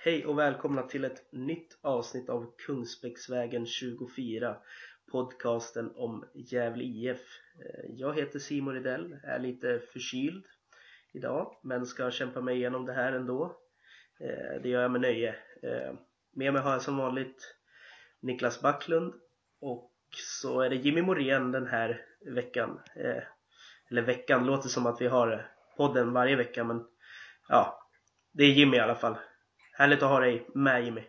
Hej och välkomna till ett nytt avsnitt av Kungsbäcksvägen 24 Podcasten om Gävle IF eh, Jag heter Simon Rydell, är lite förkyld idag men ska kämpa mig igenom det här ändå. Eh, det gör jag med nöje. Eh, med mig har jag som vanligt Niklas Backlund och så är det Jimmy Morén den här veckan. Eller veckan, låter som att vi har podden varje vecka men ja, det är Jimmy i alla fall. Härligt att ha dig med Jimmy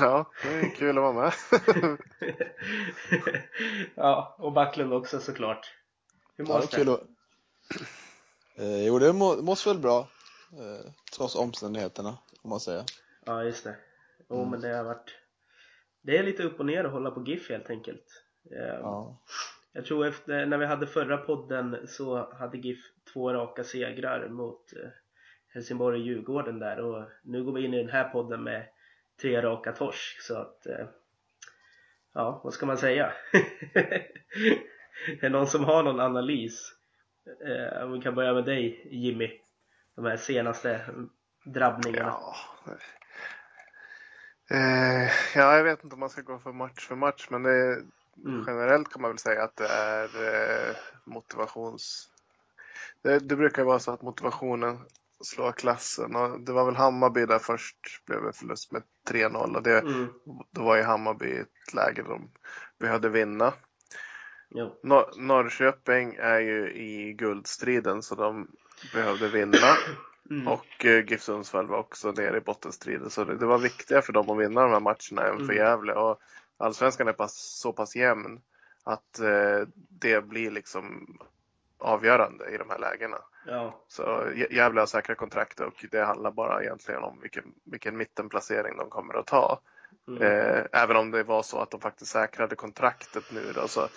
Ja, det är kul att vara med. Ja, och Backlund också såklart Hur Ja, det att... Eh, jo, det må, mås väl bra. Eh, trots omständigheterna, får man säga. Ja, just det. Jo, Mm. men det har varit... Det är lite upp och ner att hålla på GIF helt enkelt. Eh, Ja. Jag tror efter, när vi hade förra podden så hade GIF två raka segrar mot eh, Helsingborg och Djurgården där och nu går vi in i den här podden med tre raka torsk så att eh, ja, vad ska man säga? är det någon som har någon analys? Eh, vi kan börja med dig Jimmy, de här senaste drabbningarna. Ja. Eh, ja, jag vet inte om man ska gå för match för match, men det, Mm. generellt kan man väl säga att det är eh, motivations... Det, det brukar vara så att motivationen slår klassen och det var väl Hammarby där först blev det förlust med 3-0 och det, Mm. då var ju Hammarby i ett läge de behövde vinna. Jo. Nor- Norrköping är ju i guldstriden så de behövde vinna. Mm. Och eh, GIF Sundsvall var också nere i bottenstriden. Så det, det var viktigare för dem att vinna de här matcherna än för Mm. Gävle. Och allsvenskan är pass, så pass jämn att eh, det blir liksom avgörande i de här lägena. Ja. Så Gä- Gävle har säkra kontrakt och det handlar bara egentligen om vilken, vilken mittenplacering de kommer att ta. Mm. Eh, även om det var så att de faktiskt säkrade kontraktet nu då, så,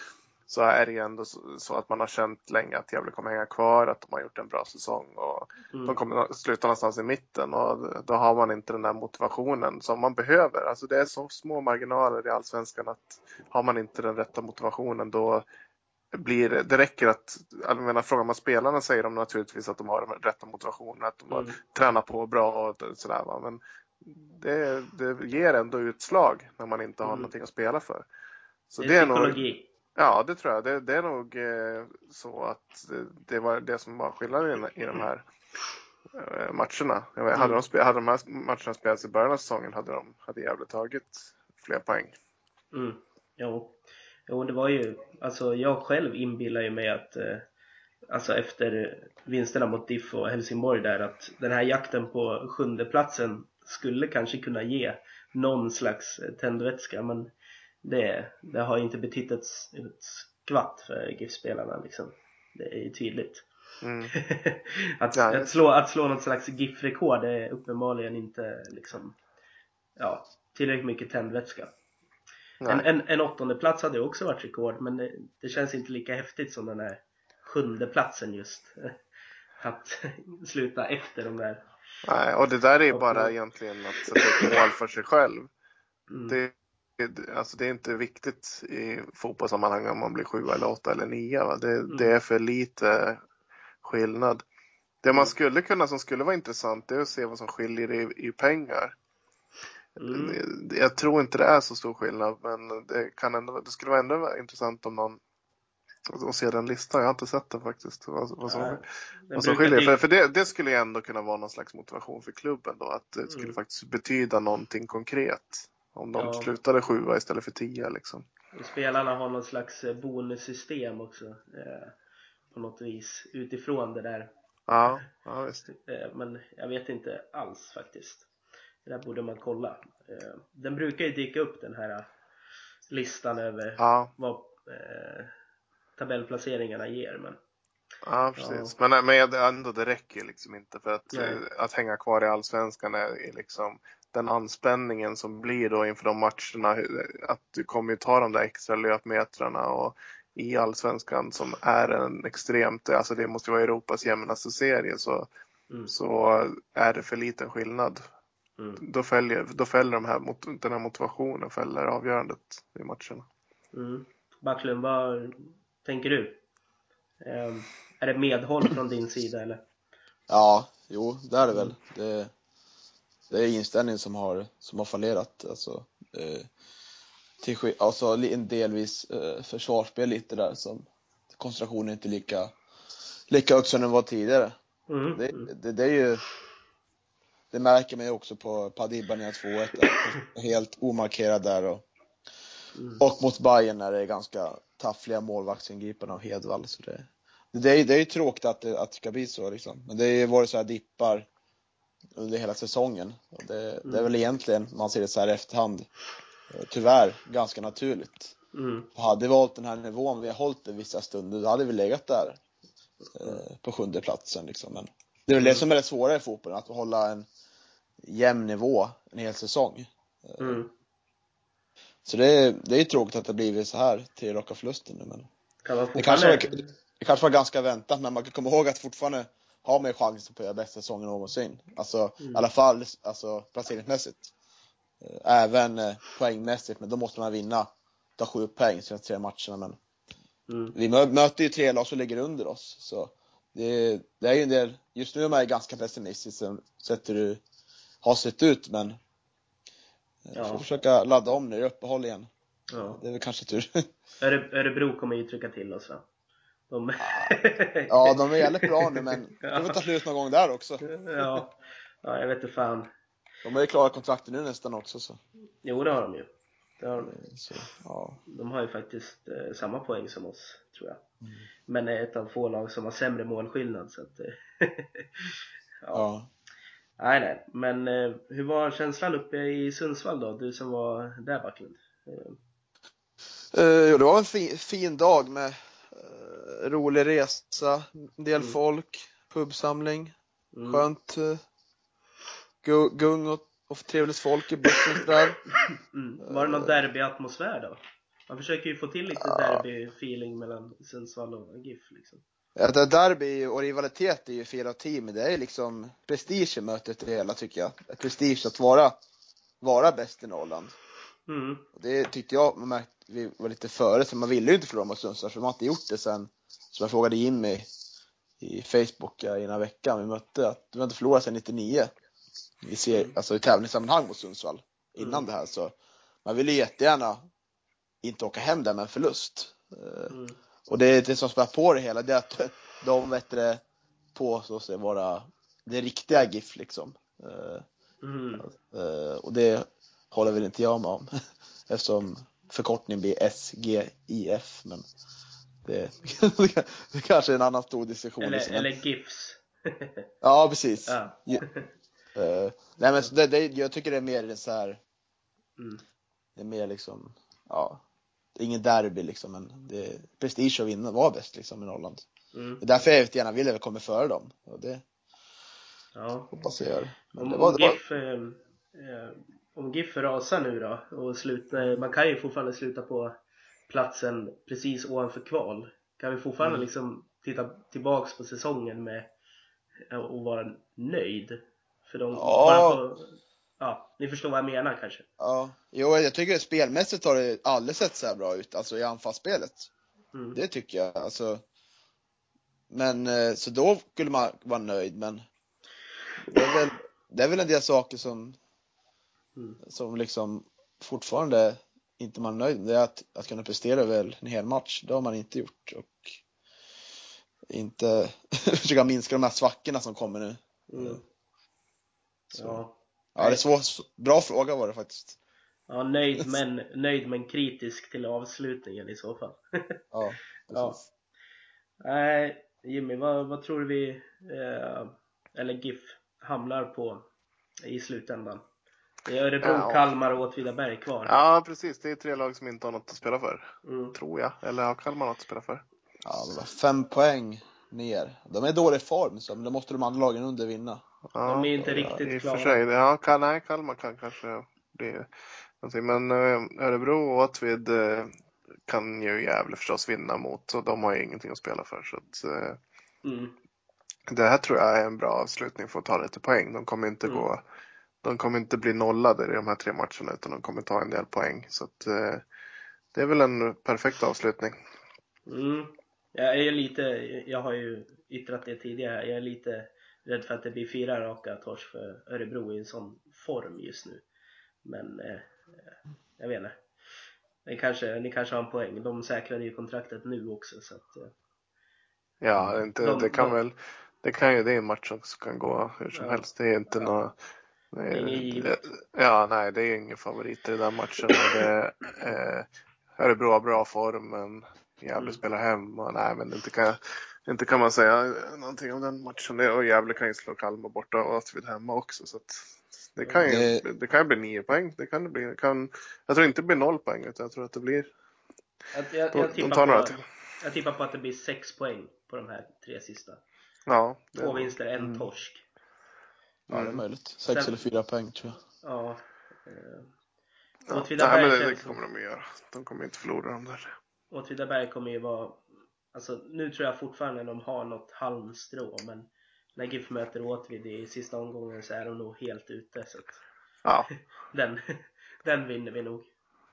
så är det ju ändå så, så att man har känt länge att Gävle kommer hänga kvar, att de har gjort en bra säsong och Mm. de kommer sluta någonstans i mitten och då har man inte den där motivationen som man behöver. Alltså det är så små marginaler i Allsvenskan att har man inte den rätta motivationen då blir det, räcker att, jag menar frågar man spelarna säger de naturligtvis att de har rätta motivationen, att de har Mm. tränat på bra och sådär va. Men det, det ger ändå utslag när man inte har Mm. någonting att spela för. Så det det är är nog, ja det tror jag. Det, det är nog eh, så att det, var det som var skillnaden i, i de här eh, matcherna. Jag vet, hade, Mm. de spe, hade de här matcherna spelats i början av säsongen hade de hade Gävle tagit fler poäng. Mm. Jo. Jo, det var ju, alltså jag själv inbillar ju mig att eh, alltså efter vinsterna mot DIF och Helsingborg där att den här jakten på sjunde platsen skulle kanske kunna ge någon slags eh, tändvätska men det, det har inte betytt ett, ett skvatt för GIF-spelarna liksom. Det är ju tydligt. Mm. att, Ja. att, slå, att slå något slags GIF-rekord är uppenbarligen inte liksom ja, tillräckligt mycket tändvätska. En, Nej. en, en åttonde plats hade också varit rekord men det, det känns inte lika häftigt som den här sjunde platsen just. Att sluta efter de där. Nej, och det där är ju bara egentligen att sätta upp mål för sig själv. Mm. Det, alltså det är inte viktigt i fotbollssammanhang om man blir sju eller åtta eller nio. Det, Mm. det är för lite skillnad. Det Mm. man skulle kunna, som skulle vara intressant, det är att se vad som skiljer i, i pengar. Mm. Jag tror inte det är så stor skillnad, men det, kan ändå, det skulle vara ändå intressant om någon att se den listan. Jag har inte sett den faktiskt. Vad, vad som, Ja, vad som skiljer. För, för det, det skulle ju ändå kunna vara någon slags motivation för klubben då. Att det skulle Mm. faktiskt betyda någonting konkret. Om de Ja. slutade sjua istället för tio liksom. Och Spelarna har någon slags eh, bonussystem också. Eh, på något vis utifrån det där. Ja, ja visst. Eh, men jag vet inte alls faktiskt. Det där borde man kolla. Eh, den brukar ju dyka upp den här eh, listan över Ja, vad eh, tabellplaceringarna ger. Men ja precis. Men, men jag- ändå, det räcker liksom inte för att, Nej. eh, att hänga kvar i allsvenskan är liksom den anspänningen som blir då inför de matcherna. Att du kommer ju ta de där extra löpmetrarna och i allsvenskan som är en extremt, alltså det måste ju vara Europas jämnaste serie så, mm, så är det för liten skillnad. Mm, Då fäller, då fäller de här, mot- den här motivationen fäller avgörandet i matcherna. mm. Backlund, vad tänker du? Eh, är det medhåll från din sida eller? Ja, jo, det är det väl. Det, Det är inställningen som har, som har fallerat. Alltså, eh, till, alltså en delvis eh, försvarsspel lite där som koncentrationen är inte lika, lika hög som den var tidigare. Mm. Det, mm. det, det är ju det märker man ju också på Padibba när 2-1 att han är helt omarkerad där och, Mm. och mot Bayern när det är ganska taffliga målvaktsingripanden av Hedvall. Så det, det, är, det är ju tråkigt att det, att det ska bli så liksom. Men det har ju varit så här dippar under hela säsongen. Det, det är väl egentligen, man ser det så här i efterhand, tyvärr ganska naturligt. Mm. Hade vi hållit den här nivån vi har hållit det vissa stunder, då hade vi legat där eh, på sjunde platsen liksom. Men det är väl det som är det svåra i fotbollen, att hålla en jämn nivå en hel säsong. Mm. Så det är, det är tråkigt att det blivit så här, tre raka förluster nu men Kan det kanske, var, det kanske var ganska väntat men man kan komma ihåg att fortfarande har man ju chansen på att göra bästa säsongen någonsin. Alltså Mm. i alla fall alltså, placeringsmässigt. Eh, Även eh, poängmässigt, men då måste man vinna, ta sju poäng sina tre matcherna men Mm. vi mö- möter ju tre lag som ligger under oss. Så det, det är ju en del, just nu är man ju ganska pessimistisk sett hur det har sett ut men ja. Ja. får försöka ladda om när det är uppehåll igen. Ja. Det är väl kanske tur. Öre- Örebro kommer ju trycka till oss va? De... ja, de är jävligt bra nu men det får ta slut någon gång där också. ja. ja, jag vet inte fan. De har ju klarat kontraktet nu nästan också så. Jo, det har de ju. Det har de. så ja. De har ju faktiskt eh, samma poäng som oss, tror jag. Mm. Men är ett av få lag som har sämre målskillnad så att... eh, ja. ja. Nej, nej. Men eh, hur var känslan uppe i Sundsvall då? Du som var där Backlund? Eh, jo, det var en fin, fin dag med rolig resa, en del Mm. folk, pubsamling, mm. skönt gu- gung och, och trevligt folk i bussen där. Mm. Var det någon derbyatmosfär då? Man försöker ju få till lite Ja. derby-feeling mellan Sundsvall och GIF liksom. Ja, derby och rivalitet är ju fel av team, det är liksom prestige i mötet det hela tycker jag. Prestige att vara, vara bäst i Norrland. Mm. Det tyckte jag, man märkte, vi var lite före, så man ville ju inte förlora mot Sundsvall, för man har inte gjort det sen, som jag frågade Jimmy i Facebook innan veckan vi mötte, att vi har inte förlorat sedan 99. Vi ser, Mm. alltså i tävlingssammanhang mot Sundsvall, innan Mm. det här så, man ville ju jättegärna inte åka hem där med en förlust. Eh, Mm. och det är det som spär på det hela, det är att de vet det, påstår sig vara det riktiga GIF liksom. Eh, Mm. Eh, och det håller väl inte jag med om eftersom förkortningen blir SGIF men det, det kanske är en annan stor diskussion. Eller, liksom. eller GIFs. Ja, precis. ja. Ja. Nej men det, det, jag tycker det är mer så här, Mm. det är mer liksom, ja, det är ingen derby liksom men det är prestige att vinna, vara bäst liksom i Norrland. Mm. Det är därför jag gärna vill att vi kommer före dem. Och det Ja. hoppas jag gör. Men Om, det var, om det var, GIF eh, eh, om GIF rasar nu då och slutar, man kan ju fortfarande sluta på platsen precis ovanför kval. Kan vi fortfarande Mm. liksom titta tillbaks på säsongen med eh, och vara nöjd? För de Ja. bara på, ja, ni förstår vad jag menar kanske? ja, jo jag tycker spelmässigt har det aldrig sett så här bra ut, alltså i anfallsspelet. Mm. Det tycker jag. Alltså, men eh, så då skulle man vara nöjd men det är väl, det är väl en del saker som, Mm. som liksom fortfarande inte man är nöjd med. Det är att, att kunna prestera väl en hel match. Det har man inte gjort och inte försöka minska de här svackorna som kommer nu. Mm. Ja. Ja, det är svår, bra fråga var det faktiskt. ja, nöjd men, nöjd men kritisk till avslutningen i så fall. Ja, Ja. precis. Nej, Jimmy, vad, vad tror du vi, eh, eller GIF, hamnar på i slutändan? Det är Örebro, Ja. Kalmar och Åtvidaberg kvar. Ja, precis. Det är tre lag som inte har något att spela för. Mm. Tror jag. Eller har Kalmar något att spela för? Ja, det var fem poäng ner. De är i dålig form, så men då måste de andra lagen under vinna. Ja, De är inte ja, riktigt och klara. sig. Ja, kan, nej, Kalmar kan kanske bli någonting. Men eh, Örebro och Åtvid eh, kan ju Gävle förstås vinna mot. Och de har ju ingenting att spela för. Så att, eh, Mm. det här tror jag är en bra avslutning för att ta lite poäng. De kommer inte Mm. gå de kommer inte bli nollade i de här tre matcherna utan de kommer ta en del poäng. Så att, eh, det är väl en perfekt avslutning. Mm. Jag är lite, jag har ju yttrat det tidigare, jag är lite rädd för att det blir fyra raka torsk för Örebro i en sån form just nu. Men eh, jag vet inte. Ni kanske, ni kanske har en poäng. De säkrade ju kontraktet nu också så att eh, Ja, det, inte, De- det kan de- väl, det kan ju, det är en match som kan gå hur som Ja. helst. Det är inte Ja. det Det inget givet. ja, nej, det är ingen favorit i den matchen. Det, eh, Örebro har bra form, men Gävle Mm. spelar hem och nej, men inte kan, inte kan man säga någonting om den matchen. Det- Och Gävle kan ju slå Kalmar borta och Åtvid hemma också. Så att det kan ju, Det- det kan ju bli nio poäng. Det kan det bli. Det kan, jag tror inte det blir noll poäng, utan jag tror att det blir, jag, jag, de, jag, de tippar tar några på, till. jag tippar på att det blir sex poäng på de här tre sista. Ja, det- Två vinster, en Mm. torsk. Ja, det är Mm. möjligt. Sex Sen- eller fyra poäng tror jag. Ja. Eh, Ja, Åtvidaberg nej, men det, det kommer de att göra. De kommer inte förlora de där. Åtvidaberg kommer ju vara Alltså nu tror jag fortfarande de har något halmstrå men när GIF möter Åtvid i sista omgången så är de nog helt ute så att Ja, den, den vinner vi nog.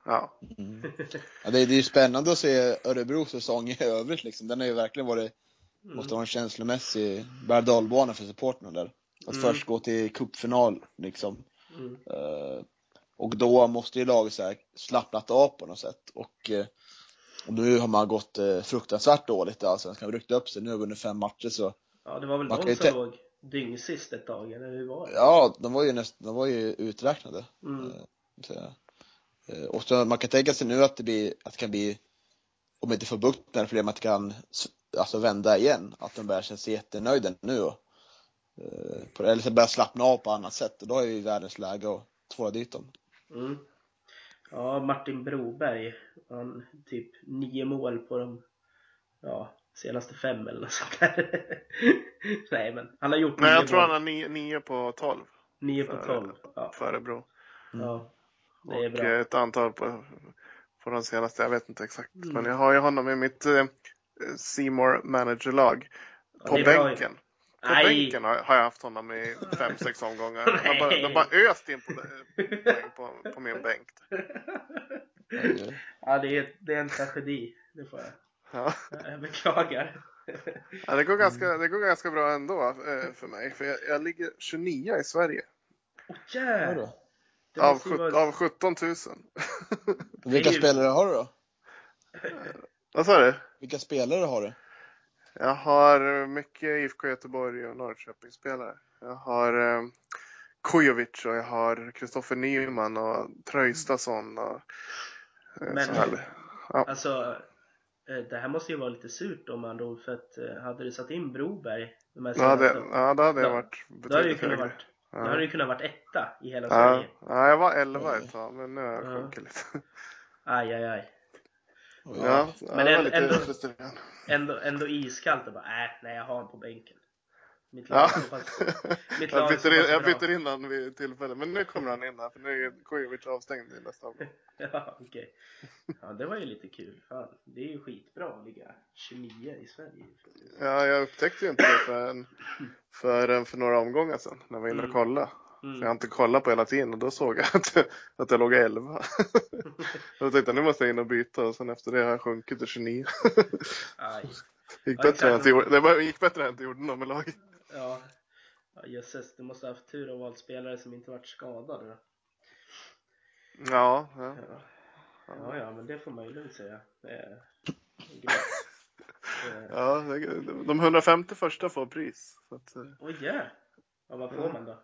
ja. Mm. Ja, det, är, det är ju spännande att se Örebros säsong i övrigt liksom. Den har ju verkligen varit, Mm. måste vara en känslomässig berg för supportrarna där. Att Mm. först gå till cupfinal liksom. Mm. Eh, och då måste ju laget så här slappnat av på något sätt. Och, eh, och nu har man gått eh, fruktansvärt dåligt i Allsvenskan. Ryckt upp sig. Nu har vi vunnit fem matcher så. Ja det var väl Man de som låg dyngsist ett tag eller hur var det? Ja, de var ju näst, de var ju uträknade. Mm. Så, eh, och så man kan tänka sig nu att det blir, att det kan bli, om inte få bukt med problemet, att det kan alltså vända igen. Att de börjar känna sig jättenöjda nu och, eh, eller så börjar slappna av på annat sätt. Och då är ju världens läge att tvåla dit dem. Mm. Ja, Martin Broberg. Han typ nio mål på de ja, senaste fem eller något sånt där. Nej men han har gjort Nej, jag tror mål. han har nio, nio på 12 Nio på för- tolv. Ja, för Örebro. ja. Det är Och bra. eh, ett antal på, på de senaste, jag vet inte exakt. Mm. Men jag har ju honom i mitt eh, Seymour managerlag. Ja, På bänken. På Nej. bänken har, har jag haft honom i fem, sex omgångar. De bara, de bara öst in på, poäng på, på min bänk. Ja, det är, det är en tragedi. Det får jag. Ja. Jag beklagar. Ja, det, går ganska, det går ganska bra ändå eh, för mig. För jag, jag ligger 29 i Sverige. Då. Det Av, sjut- vara- av 17 000. Vilka spelare har du då? Vad sa du? Vilka spelare har du? Jag har mycket IFK Göteborg och Norrköping-spelare. Jag har eh, Kujovic och jag har Kristoffer Nyman och Traustason och eh, Men- så här. Ja. Alltså, eh, det här måste ju vara lite surt om man då för att eh, hade du satt in Broberg de här Ja, det, senaste- ja, då hade jag Då- varit då hade det kunnat varit, då hade det ju kunnat varit etta i hela Ja, Sverige. ja, jag var 11 ett tag, men nu har jag Ja. sjunkit lite. Aj, aj, aj. Oj. Ja, Men ändå- ändå-. Ändå, ändå iskallt och bara, äh, nej jag har honom på bänken. Mitt lag Ja. mitt lag jag, byter in, pass jag bra. byter in honom vid tillfälle, men nu kommer han in här för nu är Kujovic avstängd i nästa omgång. Ja, okej. Ja, det var ju lite kul. Fan, det är ju skitbra att ligga 29 i Sverige. Ja, jag upptäckte ju inte det förrän, förrän för några omgångar sedan när jag var inne och Mm. kollade. För jag har Mm. inte kollat på hela tiden och då såg jag att, att jag låg 11. Och då tänkte jag nu måste jag in och byta och sen efter det har jag sjunkit till 29. Aj. gick bättre än jag inte gjorde, det var, gick bättre än jag inte gjorde något med laget. Ja. ja jösses, du måste ha haft tur och valt spelare som inte varit skadade. Ja, ja. Ja. ja, ja, men det får man ju lugnt säga. Det ja de 150 första får pris. Att, eh, Oj, ja. ja, vad får man då?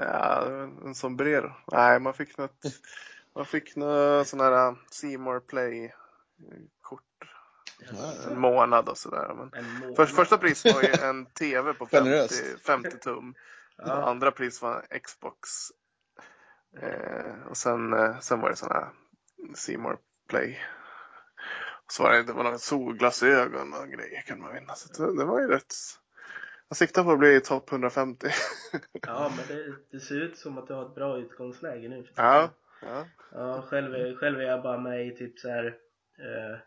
Ja, en sombrero. Nej, man fick något, man fick något sån här Seymour Play kort. Ja, En månad och sådär. Men En månad. Först, första pris var ju en TV på 50, Generöst. 50 tum. Ja. andra pris var en Xbox. Eh, och sen, eh, sen var det sån här Seymour Play. Och så var det, det var några solglasögon och grejer kan man vinna. Så det, det var ju rätt. Jag siktar på att bli topp 150. ja, men det, det ser ut som att du har ett bra utgångsläge nu. ja, ja. Ja, själv själv är jag bara med i typ så här eh,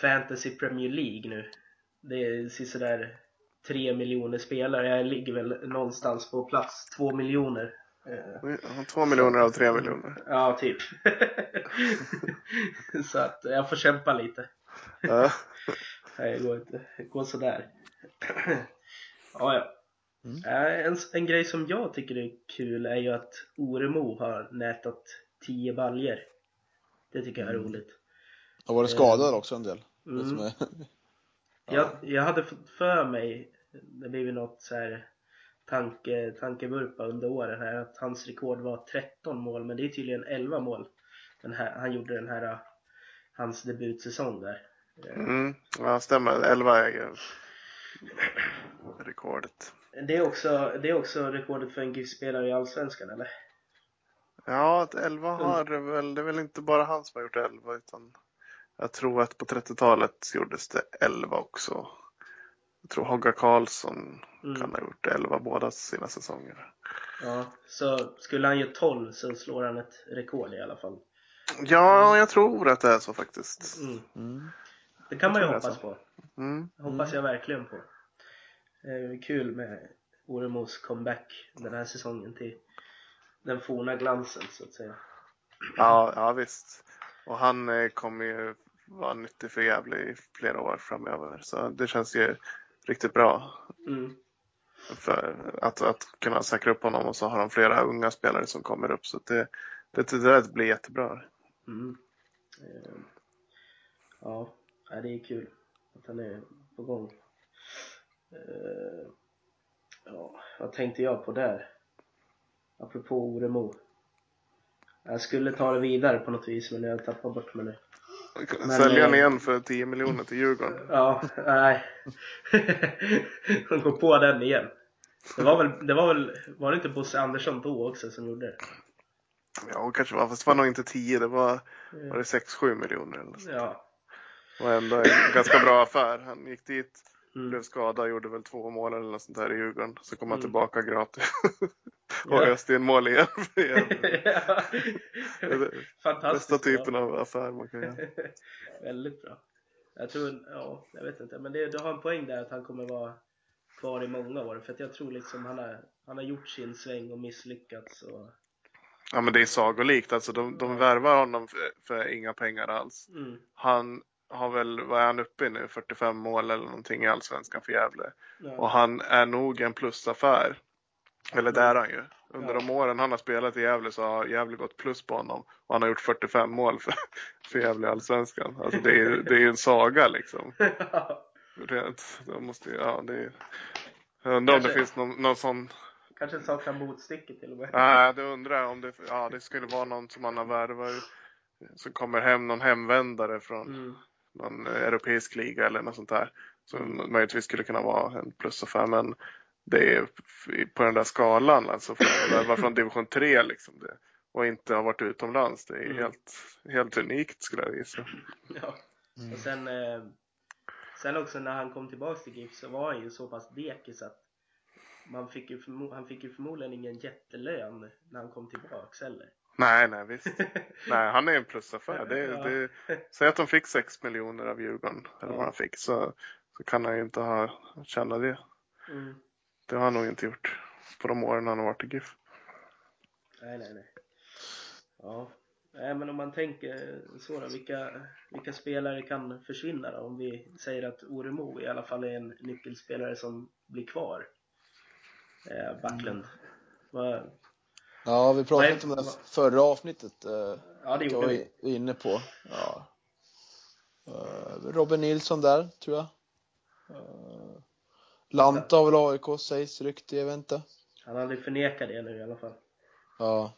Fantasy Premier League nu. Det är sådär tre miljoner spelare. Jag ligger väl någonstans på plats två miljoner. Eh, Två miljoner av tre miljoner. ja, typ. så att jag får kämpa lite. Ja. Nej, det går inte. Det går sådär. Ja, ja. Mm. Eh, En, en grej som jag tycker är kul är ju att Oremo har nätat 10 baljer. Det tycker jag är Mm. roligt. Har varit skadad också en del. Det Mm. är, Jag, jag hade fått för mig, det blev ju något så här tanke, tankevurpa under åren här, att hans rekord var 13 mål, men det är tydligen 11 mål. Den här, han gjorde den här, hans debutsäsong där. Eh, Mm, ja, stämmer. 11 är rekordet. Det är också, det är också rekordet för en GIF-spelare i Allsvenskan eller? Ja, att 11 har det väl, det är väl inte bara han som har gjort 11 utan jag tror att på 30-talet gjordes det 11 också. Jag tror Hogga Karlsson Mm. kan ha gjort 11 båda sina säsonger. Ja, så skulle han göra 12 så slår han ett rekord i alla fall. Ja, jag tror att det är så faktiskt. Mm. mm. Det kan man ju Jag det är hoppas på. Mm. Hoppas jag verkligen på. Eh, kul med Oremos comeback den här säsongen till den forna glansen så att säga. Ja, ja visst. Och han eh, kommer ju vara nyttig för Gävle i flera år framöver. Så det känns ju riktigt bra Mm. för att, att kunna säkra upp honom och så har de flera unga spelare som kommer upp. Så det, det, det där blir jättebra. Mm. Eh, ja, det är kul att han är på gång. Eh, ja, vad tänkte jag på där? Apropå Oremo. Jag skulle ta det vidare på något vis men jag tappar bort mig nu. Sälja han eh, igen för 10 miljoner till Djurgården. Ja, nej. De går på den igen. Det var väl, det var väl, var det inte Bosse Andersson då också som gjorde det? Ja, kanske var, fast det var nog inte 10, det var, var det 6-7 miljoner eller så. Ja. Var ändå en ganska bra affär. Han gick dit, Mm. blev skadad, gjorde väl två mål eller något sånt där i Djurgården. Så kom han Mm. tillbaka gratis. och öste in mål igen. Gävle. ja. Är Bästa Fantastiskt typen bra. av affär man kan göra. Väldigt bra. Jag tror, ja, jag vet inte. Men det, du har en poäng där att han kommer vara kvar i många år. För att jag tror liksom han har, han har gjort sin sväng och misslyckats. Och, Ja men det är sagolikt. Alltså de, de värvar honom för, för inga pengar alls. mm, Han har väl, vad är han uppe i nu? 45 mål eller någonting i Allsvenskan för Gävle. Och ja, han är nog en plusaffär. Eller det är han ju. Under Ja. de åren han har spelat i Gävle så har Gävle gått plus på honom. Och han har gjort 45 mål för, för Gävle i Allsvenskan. Alltså det är ju det är en saga liksom. Rent, de måste, ju- ja, det är, jag undrar om det finns någon, någon sån Kanske saknar motstycke till och med. Nej, det undrar jag om det, ja, det skulle vara någon som man har värvat som kommer hem, någon hemvändare från Mm, någon europeisk liga eller något sånt där. Som möjligtvis skulle kunna vara en plusaffär. Men det är på den där skalan, alltså från, värva från division 3 liksom. Det, och inte ha varit utomlands. Det är Mm. helt, helt unikt skulle jag gissa. ja. Och sen, eh, sen också när han kom tillbaks till GIF så var han ju så pass dekis att man fick ju förmo- han fick ju förmodligen ingen jättelön när han kom tillbaks heller. Nej, nej visst. Nej, han är en plusaffär. Det, det, säg att de fick 6 miljoner av Djurgården, eller vad han fick, så, så kan han ju inte ha känna det. Mm. Det har han nog inte gjort på de åren han har varit i GIF. Nej, nej, nej. Ja. Nej, men om man tänker så då, vilka, vilka spelare kan försvinna då? Om vi säger att Oremo i alla fall är en nyckelspelare som blir kvar. Eh, Backlund. Vad, Ja, vi pratade Nej, lite om det förra avsnittet. Eh, ja, det gjorde var vi. vi inne på. Ja. Eh, Robin Nilsson där, tror jag. Uh, Lanta har väl AIK, sägs rykte, jag vet inte. Han har aldrig förnekat det nu i alla fall. Ja,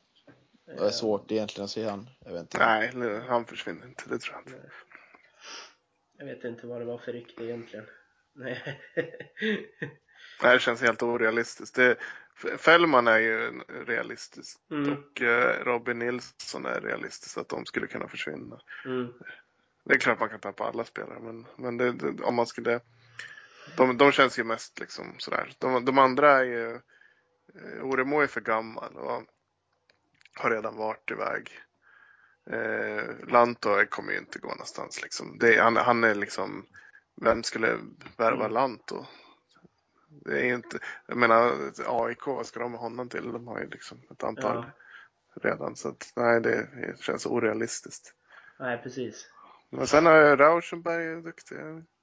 det Eh, är svårt egentligen att se han. Jag vet inte. Nej, nu- han försvinner inte. Det tror jag inte. Jag vet inte vad det var för rykte egentligen. Nej. Nej, det känns helt orealistiskt. Det, Fällman är ju realistiskt Mm. och eh, Robin Nilsson är realistiskt att de skulle kunna försvinna. Mm. Det är klart man kan tappa alla spelare, men, men det, det, om man skulle... De, de känns ju mest liksom sådär. De, de andra är ju... Eh, Oremo är för gammal och har redan varit iväg. Eh, Lanto kommer ju inte gå någonstans liksom. Det, han, han är liksom... Vem skulle värva Mm. Lanto? Det är ju inte... Jag menar AIK, vad ska de med honom till? De har ju liksom ett antal Ja. redan. Så att, nej, det känns orealistiskt. Nej, precis. Men sen har jag Rauschenberg är duktig.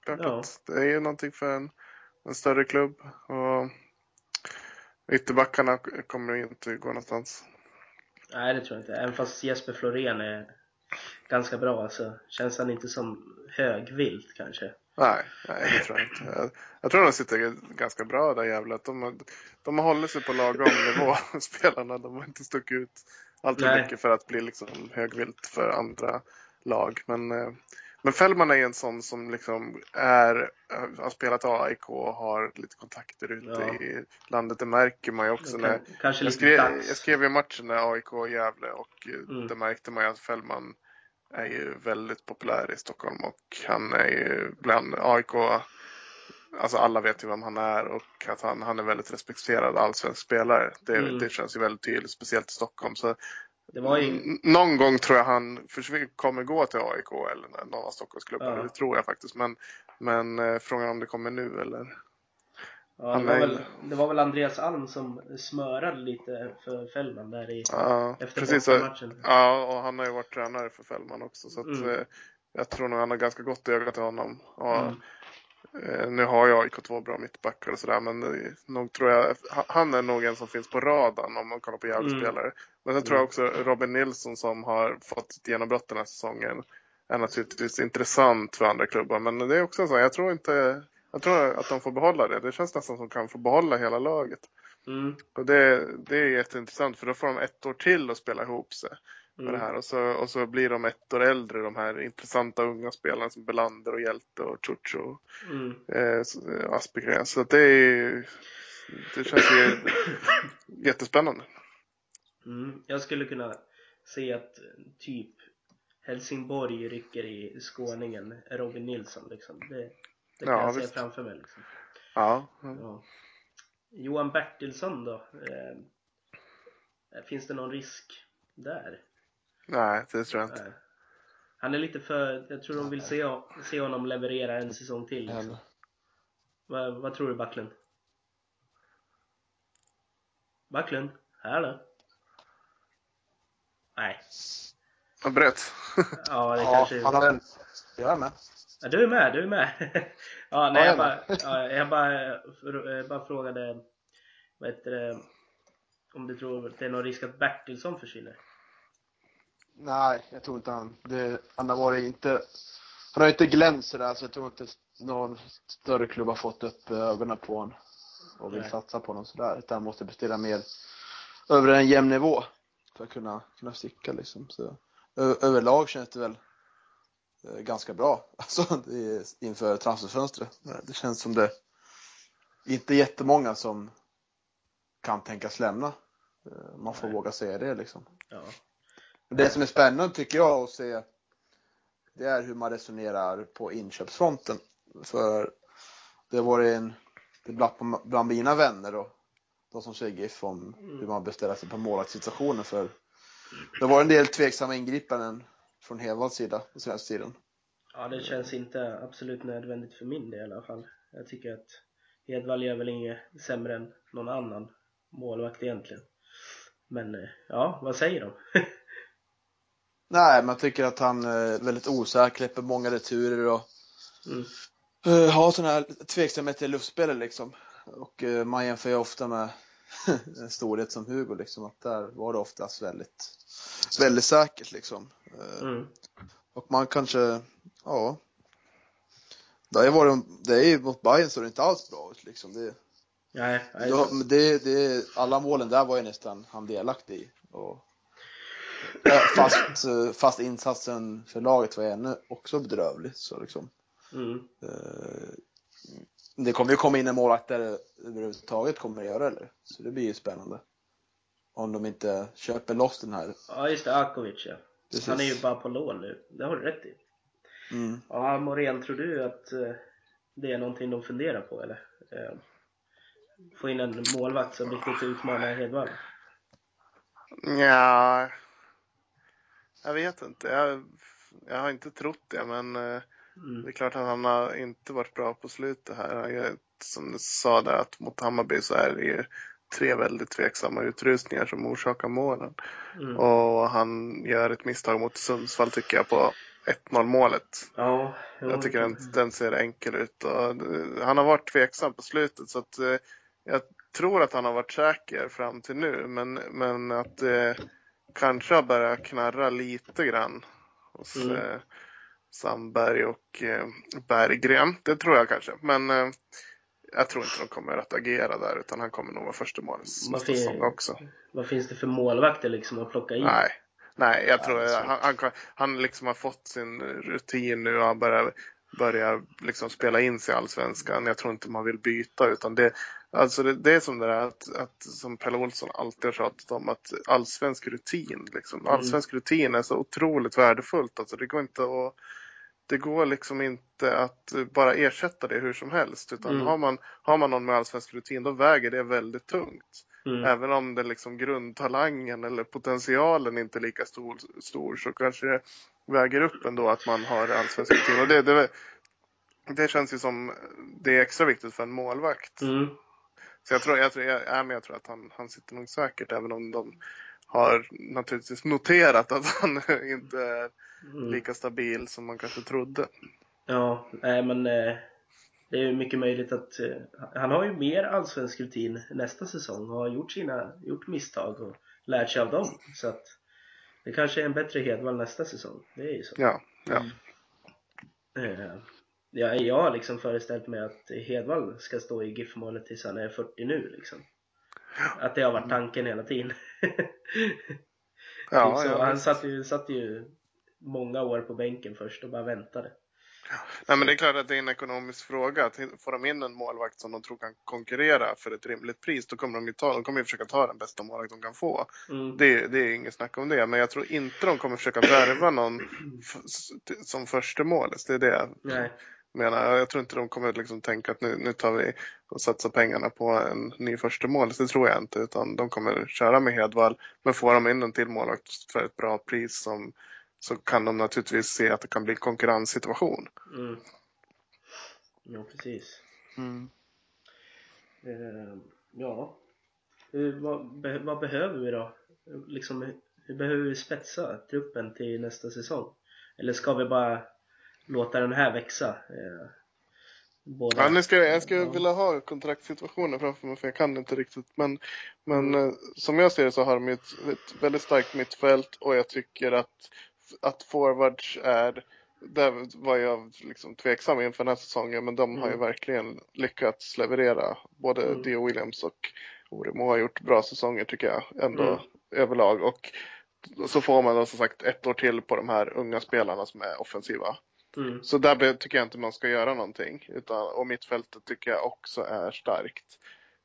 Klart Ja. det är ju någonting för en en större klubb. Och ytterbackarna kommer ju inte gå någonstans. Nej, det tror jag inte. Även fast Jesper Florén är ganska bra så känns han inte som högvilt kanske. Nej, nej det tror jag inte. Jag, jag tror de sitter ganska bra där jävla. De, de har hållit sig på lagom nivå, spelarna. De har inte stuckit ut allt för Nej. mycket för att bli liksom högvilt för andra lag. Men, eh, men Fällman är en sån som liksom är, har spelat AIK och har lite kontakter ute Ja. i landet. Det märker man ju också. När, kan, kanske jag, skrev, jag skrev ju matchen när AIK och Gävle och eh, Mm. det märkte man ju att Fällman är ju väldigt populär i Stockholm och han är ju bland AIK, alltså alla vet ju vem han är och att han, han är väldigt respekterad allsvensk spelare. Det, Mm. det känns ju väldigt tydligt, speciellt i Stockholm. Så ju, någon gång tror jag han kommer gå till AIK eller någon av Stockholmsklubbarna. Ja. Det tror jag faktiskt. Men, men eh, frågan om det kommer nu eller? Ja, det, var väl, det var väl Andreas Alm som smörade lite för Fällman där i, Ja, efter precis. bortamatchen. Ja, och han har ju varit tränare för Fällman också. Så att, Mm. eh, jag tror nog han har ganska gott öga till honom. Och, Mm. eh, nu har ju AIK två bra mittbackar och sådär, men eh, nog tror jag, ha- han är nog en som finns på radarn om man kollar på Mm. Gävle-spelare. Men sen tror jag också Robin Nilsson som har fått ett genombrott den här säsongen är naturligtvis intressant för andra klubbar. Men det är också så, jag tror inte, jag tror att de får behålla det. Det känns nästan som att de kan få behålla hela laget. Mm. Och det, det är jätteintressant för då får de ett år till att spela ihop sig med Mm. det här. Och så, och så blir de ett år äldre, de här intressanta unga spelarna som Belander och Hjälte och Ciuciu Mm. eh, så- eh, Aspegren. Så det är det känns ju jättespännande. Mm. Jag skulle kunna se att typ Helsingborg rycker i skåningen Robin Nilsson liksom. Det, det kan Ja, jag se visst. framför mig liksom. Ja. Ja. Johan Bertilsson då? Eh, finns det någon risk där? nej det tror jag inte. Nej. Han är lite för, jag tror de vill se, se honom leverera en säsong till liksom. Vad, vad tror du Backlund? Backlund? Hallå? Nej. Jag bröt. Ja, det Ja, kanske... han har en... Jag är med. Ja, du är med, du är med. ja, nej, Ja, jag jag bara, ja, jag bara, eh, bara frågade, vad heter det, om du tror att det är någon risk att Bertilsson försvinner? Nej, jag tror inte han. Det, han har varit inte... Han har inte glänst sådär, så jag tror inte någon större klubb har fått upp ögonen på honom och vill Nej. satsa på honom sådär. Utan han måste prestera mer över en jämn nivå för att kunna, kunna sticka liksom. Så, överlag känns det väl ganska bra alltså, det är, inför transferfönstret. Det känns som det inte jättemånga som kan tänkas lämna. Eh, Man får Nej. våga säga det liksom. Ja. Det som är spännande tycker jag att se det är hur man resonerar på inköpsfronten. För det varit en på- bland mina vänner och de som säger GIF om hur man beställer sig på målvaktssituationen för det var en del tveksamma ingripanden från Hedvalls sida på senaste tiden. ja, det känns inte absolut nödvändigt för min del i alla fall. Jag tycker att Edvall gör väl inget sämre än någon annan målvakt egentligen. Men eh, ja, vad säger de? Nej, man tycker att han är väldigt osäker, släpper många returer och Mm. uh, har sådana här tveksamheter i luftspelet liksom. Och eh, man jämför ju ofta med en storhet som Hugo liksom, att där var det oftast väldigt, väldigt säkert liksom. Eh, Mm. Och man kanske, ja. Det ju varit, det är ju mot Bayern så det inte alls bra ut liksom. Det, Nej, nej, det, det, alla målen där var ju nästan han delaktig i. Och, ja, fast, eh, fast insatsen för laget var ännu också bedrövlig. Så liksom, mm. Det kommer ju komma in en målvakt där det överhuvudtaget kommer att göra eller? Så det blir ju spännande. Om de inte köper loss den här. Ja, just det, Akovic ja. Precis. Han är ju bara på lån nu. Det har du rätt i. Mm. Ja, Morén, tror du att eh, det är någonting de funderar på eller? Eh, få in en målvakt som riktigt utmanar Hedvall? Ja, jag vet inte. Jag, jag har inte trott det, men eh, Mm. det är klart att han har inte varit bra på slutet här. Är, som du sa där, att mot Hammarby så är det ju tre väldigt tveksamma utrustningar som orsakar målen. Mm. Och han gör ett misstag mot Sundsvall tycker jag på 1-0 målet. Ja, jo, Jag tycker den, den ser enkel ut. Och, eh, han har varit tveksam på slutet så att eh, jag tror att han har varit säker fram till nu. Men, men att det kanske har börjat knarra lite grann hos Mm. eh, Sandberg och eh, Berggren. Det tror jag kanske. Men eh, jag tror inte de kommer att agera där utan han kommer nog vara första målis nästa säsong också. Vad finns det för målvakter liksom att plocka in? Nej, nej jag Ja, tror svårt. han, han, han liksom har fått sin rutin nu och han börjar, börjar liksom spela in sig i Allsvenskan. Jag tror inte man vill byta utan det, alltså det, det är som det där att, att, som Pelle Olsson alltid har tjatat om, att allsvensk rutin, liksom, Mm. allsvensk rutin är så otroligt värdefullt. Alltså det går inte att det går liksom inte att bara ersätta det hur som helst. Utan Mm. har, man, har man någon med allsvensk rutin då väger det väldigt tungt. Mm. Även om det liksom grundtalangen eller potentialen inte är lika stor, stor så kanske det väger upp ändå att man har allsvensk rutin. Och det, det, det känns ju som det är extra viktigt för en målvakt. Mm. Så jag tror, jag tror, jag, ja, men jag tror att han, han sitter nog säkert även om de har naturligtvis noterat att han inte är Mm. lika stabil som man kanske trodde. Ja, nej men eh, det är ju mycket möjligt att eh, han har ju mer allsvensk rutin nästa säsong och har gjort sina gjort misstag och lärt sig av dem. Så att det kanske är en bättre Hedvall nästa säsong. Det är ju så. Ja, ja. Eh, ja, jag har liksom föreställt mig att Hedvall ska stå i GIF-målet tills han är 40 nu liksom. Att det har varit tanken hela tiden. Ja, typ ja, han satt ju, satt ju många år på bänken först och bara väntade. Nej, men det är klart att det är en ekonomisk fråga. Att Får de in en målvakt som de tror kan konkurrera för ett rimligt pris, då kommer de ju, ta, de kommer ju försöka ta den bästa målvakt de kan få. Mm. Det, det är inget snack om det. Men jag tror inte de kommer försöka värva någon som första målis. Det är det Nej. Menar. Jag tror inte de kommer liksom tänka att nu, nu tar vi och satsar pengarna på en ny första målis. Det tror jag inte. Utan de kommer köra med Hedvall. Men får de in en till målvakt för ett bra pris som, så kan de naturligtvis se att det kan bli konkurrenssituation. Mm. Ja, precis. Eh, ja. Hur, vad, be, vad behöver vi då? Liksom, hur behöver vi spetsa truppen till nästa säsong? Eller ska vi bara låta den här växa? Eh, båda. Ja, nu ska jag, Ja. vilja ha kontraktssituationen framför mig för jag kan inte riktigt. Men, men Mm. som jag ser det så har de ett, ett väldigt starkt mittfält och jag tycker att, att forwards är där var jag liksom tveksam inför den här säsongen men de har ju Mm. verkligen lyckats leverera. Både Mm. Dio Williams och Oremo har gjort bra säsonger tycker jag ändå Mm. överlag. Och så får man då som sagt ett år till på de här unga spelarna som är offensiva. Mm. Så där tycker jag inte man ska göra någonting. Utan, och mittfältet tycker jag också är starkt.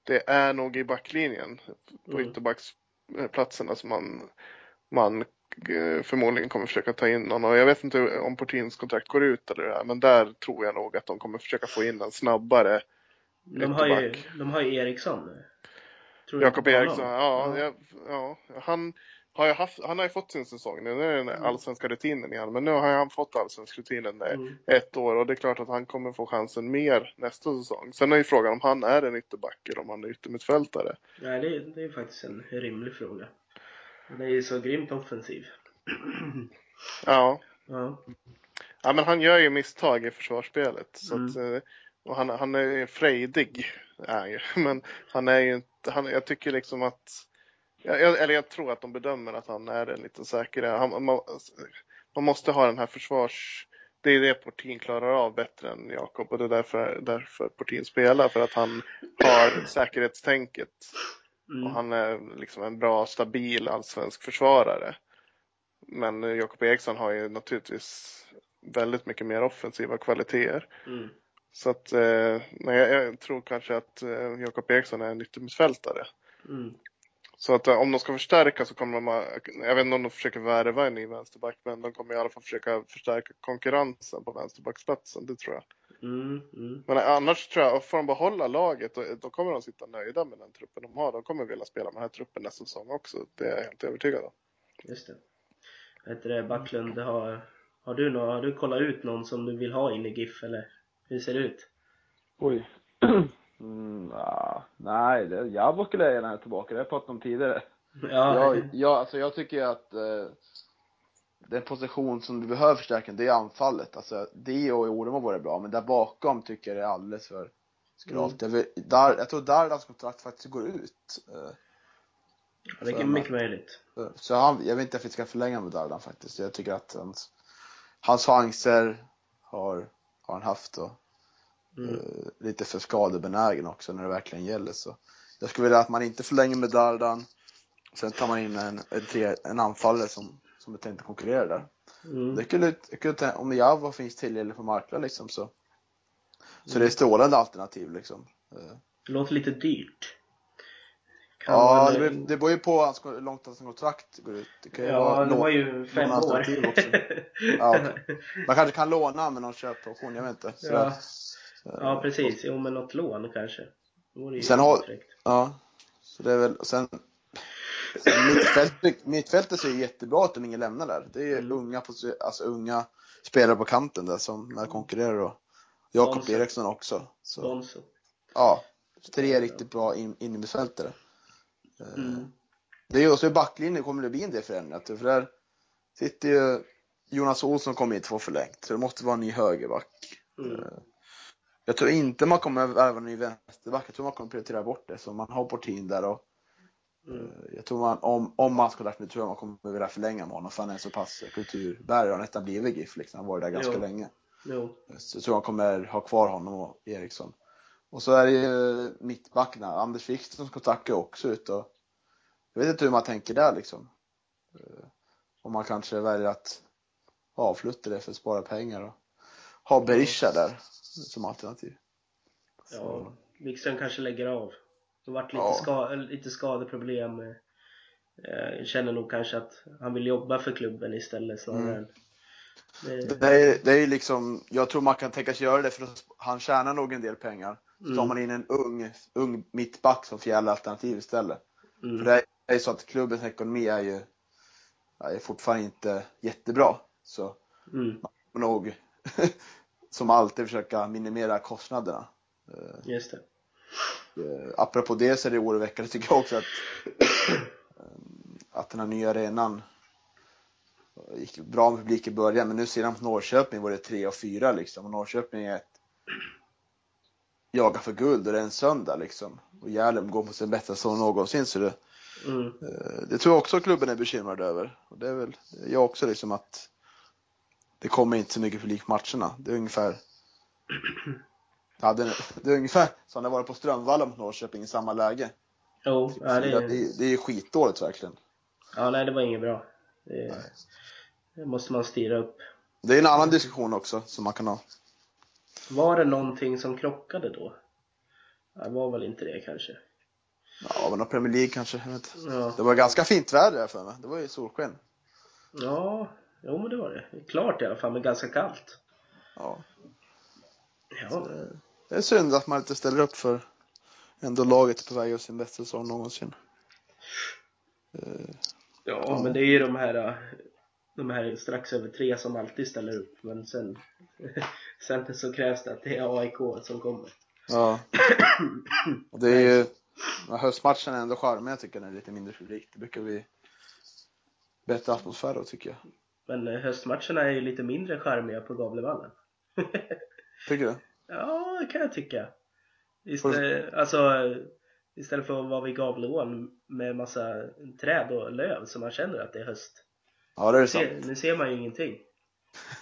Det är nog i backlinjen på Mm. ytterbacksplatserna som man, man eh, förmodligen kommer försöka ta in någon. Och jag vet inte om Portins kontrakt går ut eller det här, men där tror jag nog att de kommer försöka få in en snabbare De, har ju, de har ju Eriksson. Du Jakob? Eriksson. Ja, Ja. Ja, han har haft, han har ju fått sin säsong nu. Nu är den Mm. allsvenska rutinen igen. Men nu har han fått allsvensk rutinen. Mm. ett år och det är klart att han kommer få chansen mer nästa säsong. Sen är ju frågan om han är en ytterback eller om han är yttermittfältare. Nej, det, är- det är faktiskt en rimlig fråga. Det är ju så grymt offensiv. Ja. Ja. ja, men han gör ju misstag i försvarsspelet. Så Mm. att, eh, och han, han är ju frejdig, är han ju. Men han är ju inte, han, jag tycker liksom att, jag, eller jag tror att de bedömer att han är en lite säkrare. Han, man, man måste ha den här försvars, det är det Portin klarar av bättre än Jakob och det är därför, därför Portin spelar. För att han har säkerhetstänket. Mm. Och han är liksom en bra, stabil allsvensk försvarare. Men Jakob Eriksson har ju naturligtvis väldigt mycket mer offensiva kvaliteter. Mm. Så att, eh, nej, jag, jag tror kanske att eh, Jakob Eriksson är en yttermittfältare. Mm. Så att eh, om de ska förstärka så kommer de, jag vet inte om de försöker värva en ny vänsterback, men de kommer i alla fall försöka förstärka konkurrensen på vänsterbacksplatsen, det tror jag. Mm. Mm. Men annars tror jag, får de behålla laget, då, då kommer de sitta nöjda med den truppen de har. De kommer vilja spela med den här truppen nästa säsong också, det är jag helt övertygad om. Just det. Vad heter det, Backlund, har, har, du nå, har du kollat ut någon som du vill ha in i GIF eller hur ser det ut? Oj. Mm, ah, nej, det, Jabo skulle jag gärna ha tillbaka, det har jag pratat om tidigare. Ja, Jag, jag, alltså jag tycker att eh, den position som vi behöver förstärkning, det är anfallet. Alltså, det och Orem har varit bra, men där bakom tycker jag det är alldeles för skralt. Mm. Jag, där, jag tror Dardans kontrakt faktiskt går ut. Eh, Ja, det är mycket möjligt. Så han, jag vet inte om vi ska förlänga med Dardan faktiskt. Jag tycker att hans, hans chanser har, har han haft och Mm. eh, lite för skadebenägen också när det verkligen gäller. Så jag skulle vilja att man inte förlänger med Dardan. Sen tar man in en, en, tre, en anfallare som, som är tänkt att konkurrera där. Mm. Det skulle, jag kunde om Java finns tillgänglig på marknaden liksom så. Så Mm. det är strålande alternativ liksom. Eh, Det låter lite dyrt. Kan Ja, man, det, det beror ju på hans- hur långt hans kontrakt går ut. Det kan ju Ja, vara det var ju fem år. också. Ja, okej. Man kanske kan låna med någon köpoption, jag vet inte. Så Ja. Där. ja, precis. Jo, men något lån kanske. Det vore ju Sen har-. Ja, så det är väl, sen sen mittfält, mittfältet ser ju jättebra ut om ingen lämnar där. Det är ju Mm. unga, alltså unga spelare på kanten där som konkurrerar och Jakob Bonso. Eriksson också. Så, Bonzo. ja, tre riktigt bra in, in i mittfältare. Eh, Mm. Det är ju också i backlinjen kommer det bli en del förändringar. För där sitter ju Jonas Olsson kommer inte få förlängt. Så det måste vara en ny högerback. Mm. Jag tror inte man kommer värva en ny vänsterback. Jag tror man kommer prioritera bort det. Så man har Portin där och Mm. eh, jag tror man, om, om man ska lärt mig, tror jag man kommer vilja förlänga med honom. För han är så pass kulturbärare. Han har nästan blivit GIF liksom. Han har varit där ganska Jo. länge. Jo. Så jag tror man kommer ha kvar honom och Eriksson. Och så är det ju mittbackarna. Anders Wikströms kontrakt är också ute och jag vet inte hur man tänker där liksom. Eh, Om man kanske väljer att avsluta det för att spara pengar och ha Berisha där som alternativ. Ja, Wikström kanske lägger av. Det har varit lite, Ja. ska, lite skadeproblem. Eh, Jag känner nog kanske att han vill jobba för klubben istället snarare Mm. Det, Det är, det är liksom, jag tror man kan tänka sig göra det för han tjänar nog en del pengar. Så tar mm, man in en ung, ung mittback som fjärde alternativ istället. För mm, det är ju så att klubbens ekonomi är ju är fortfarande inte jättebra. Så mm, får nog som alltid försöka minimera kostnaderna. Eh, just det. eh, apropå det så är det oroväckande tycker jag också att, eh, att den här nya arenan gick bra med publik i början men nu ser de på Norrköping var det 3 och 4 liksom och Norrköping är ett jagar för guld och det är en söndag liksom och Järlem går på sin bästa säsong någonsin så det, Mm, det tror jag också klubben är bekymrad över och det är väl jag också liksom att det kommer inte så mycket publik på matcherna. Det är ungefär Ja, det, det är ungefär som det var på Strömvallen mot Norrköping i samma läge. jo, ja, det, det, är, det är ju skitdåligt verkligen. ja, nej, det var inget bra. Det, det måste man styra upp. Det är en annan diskussion också som man kan ha. Var det någonting som krockade då? Det var väl inte det kanske. Ja, men Premier League kanske. Ja, Det var ganska fint väder för mig. Det var ju solsken. ja jo men det var det. Klart i alla fall, men ganska kallt. Ja. Ja, Det är synd att man inte ställer upp för ändå laget är på väg att sin bästa säsong någonsin. ja men det är ju de här de här strax över tre som alltid ställer upp men sen sen så krävs det att det är AIK som kommer. Ja. Och det är ju, ja, höstmatchen är ändå charmig jag tycker det är lite mindre publik. Det brukar bli bättre atmosfär då tycker jag. Men eh, höstmatcherna är ju lite mindre charmiga på Gavlevallen. Tycker du? Ja, det kan jag tycka. Istället, alltså, istället för att vara vid Gavleån med massa träd och löv så man känner att det är höst. Ja det är Nu sant. ser, nu ser man ju ingenting.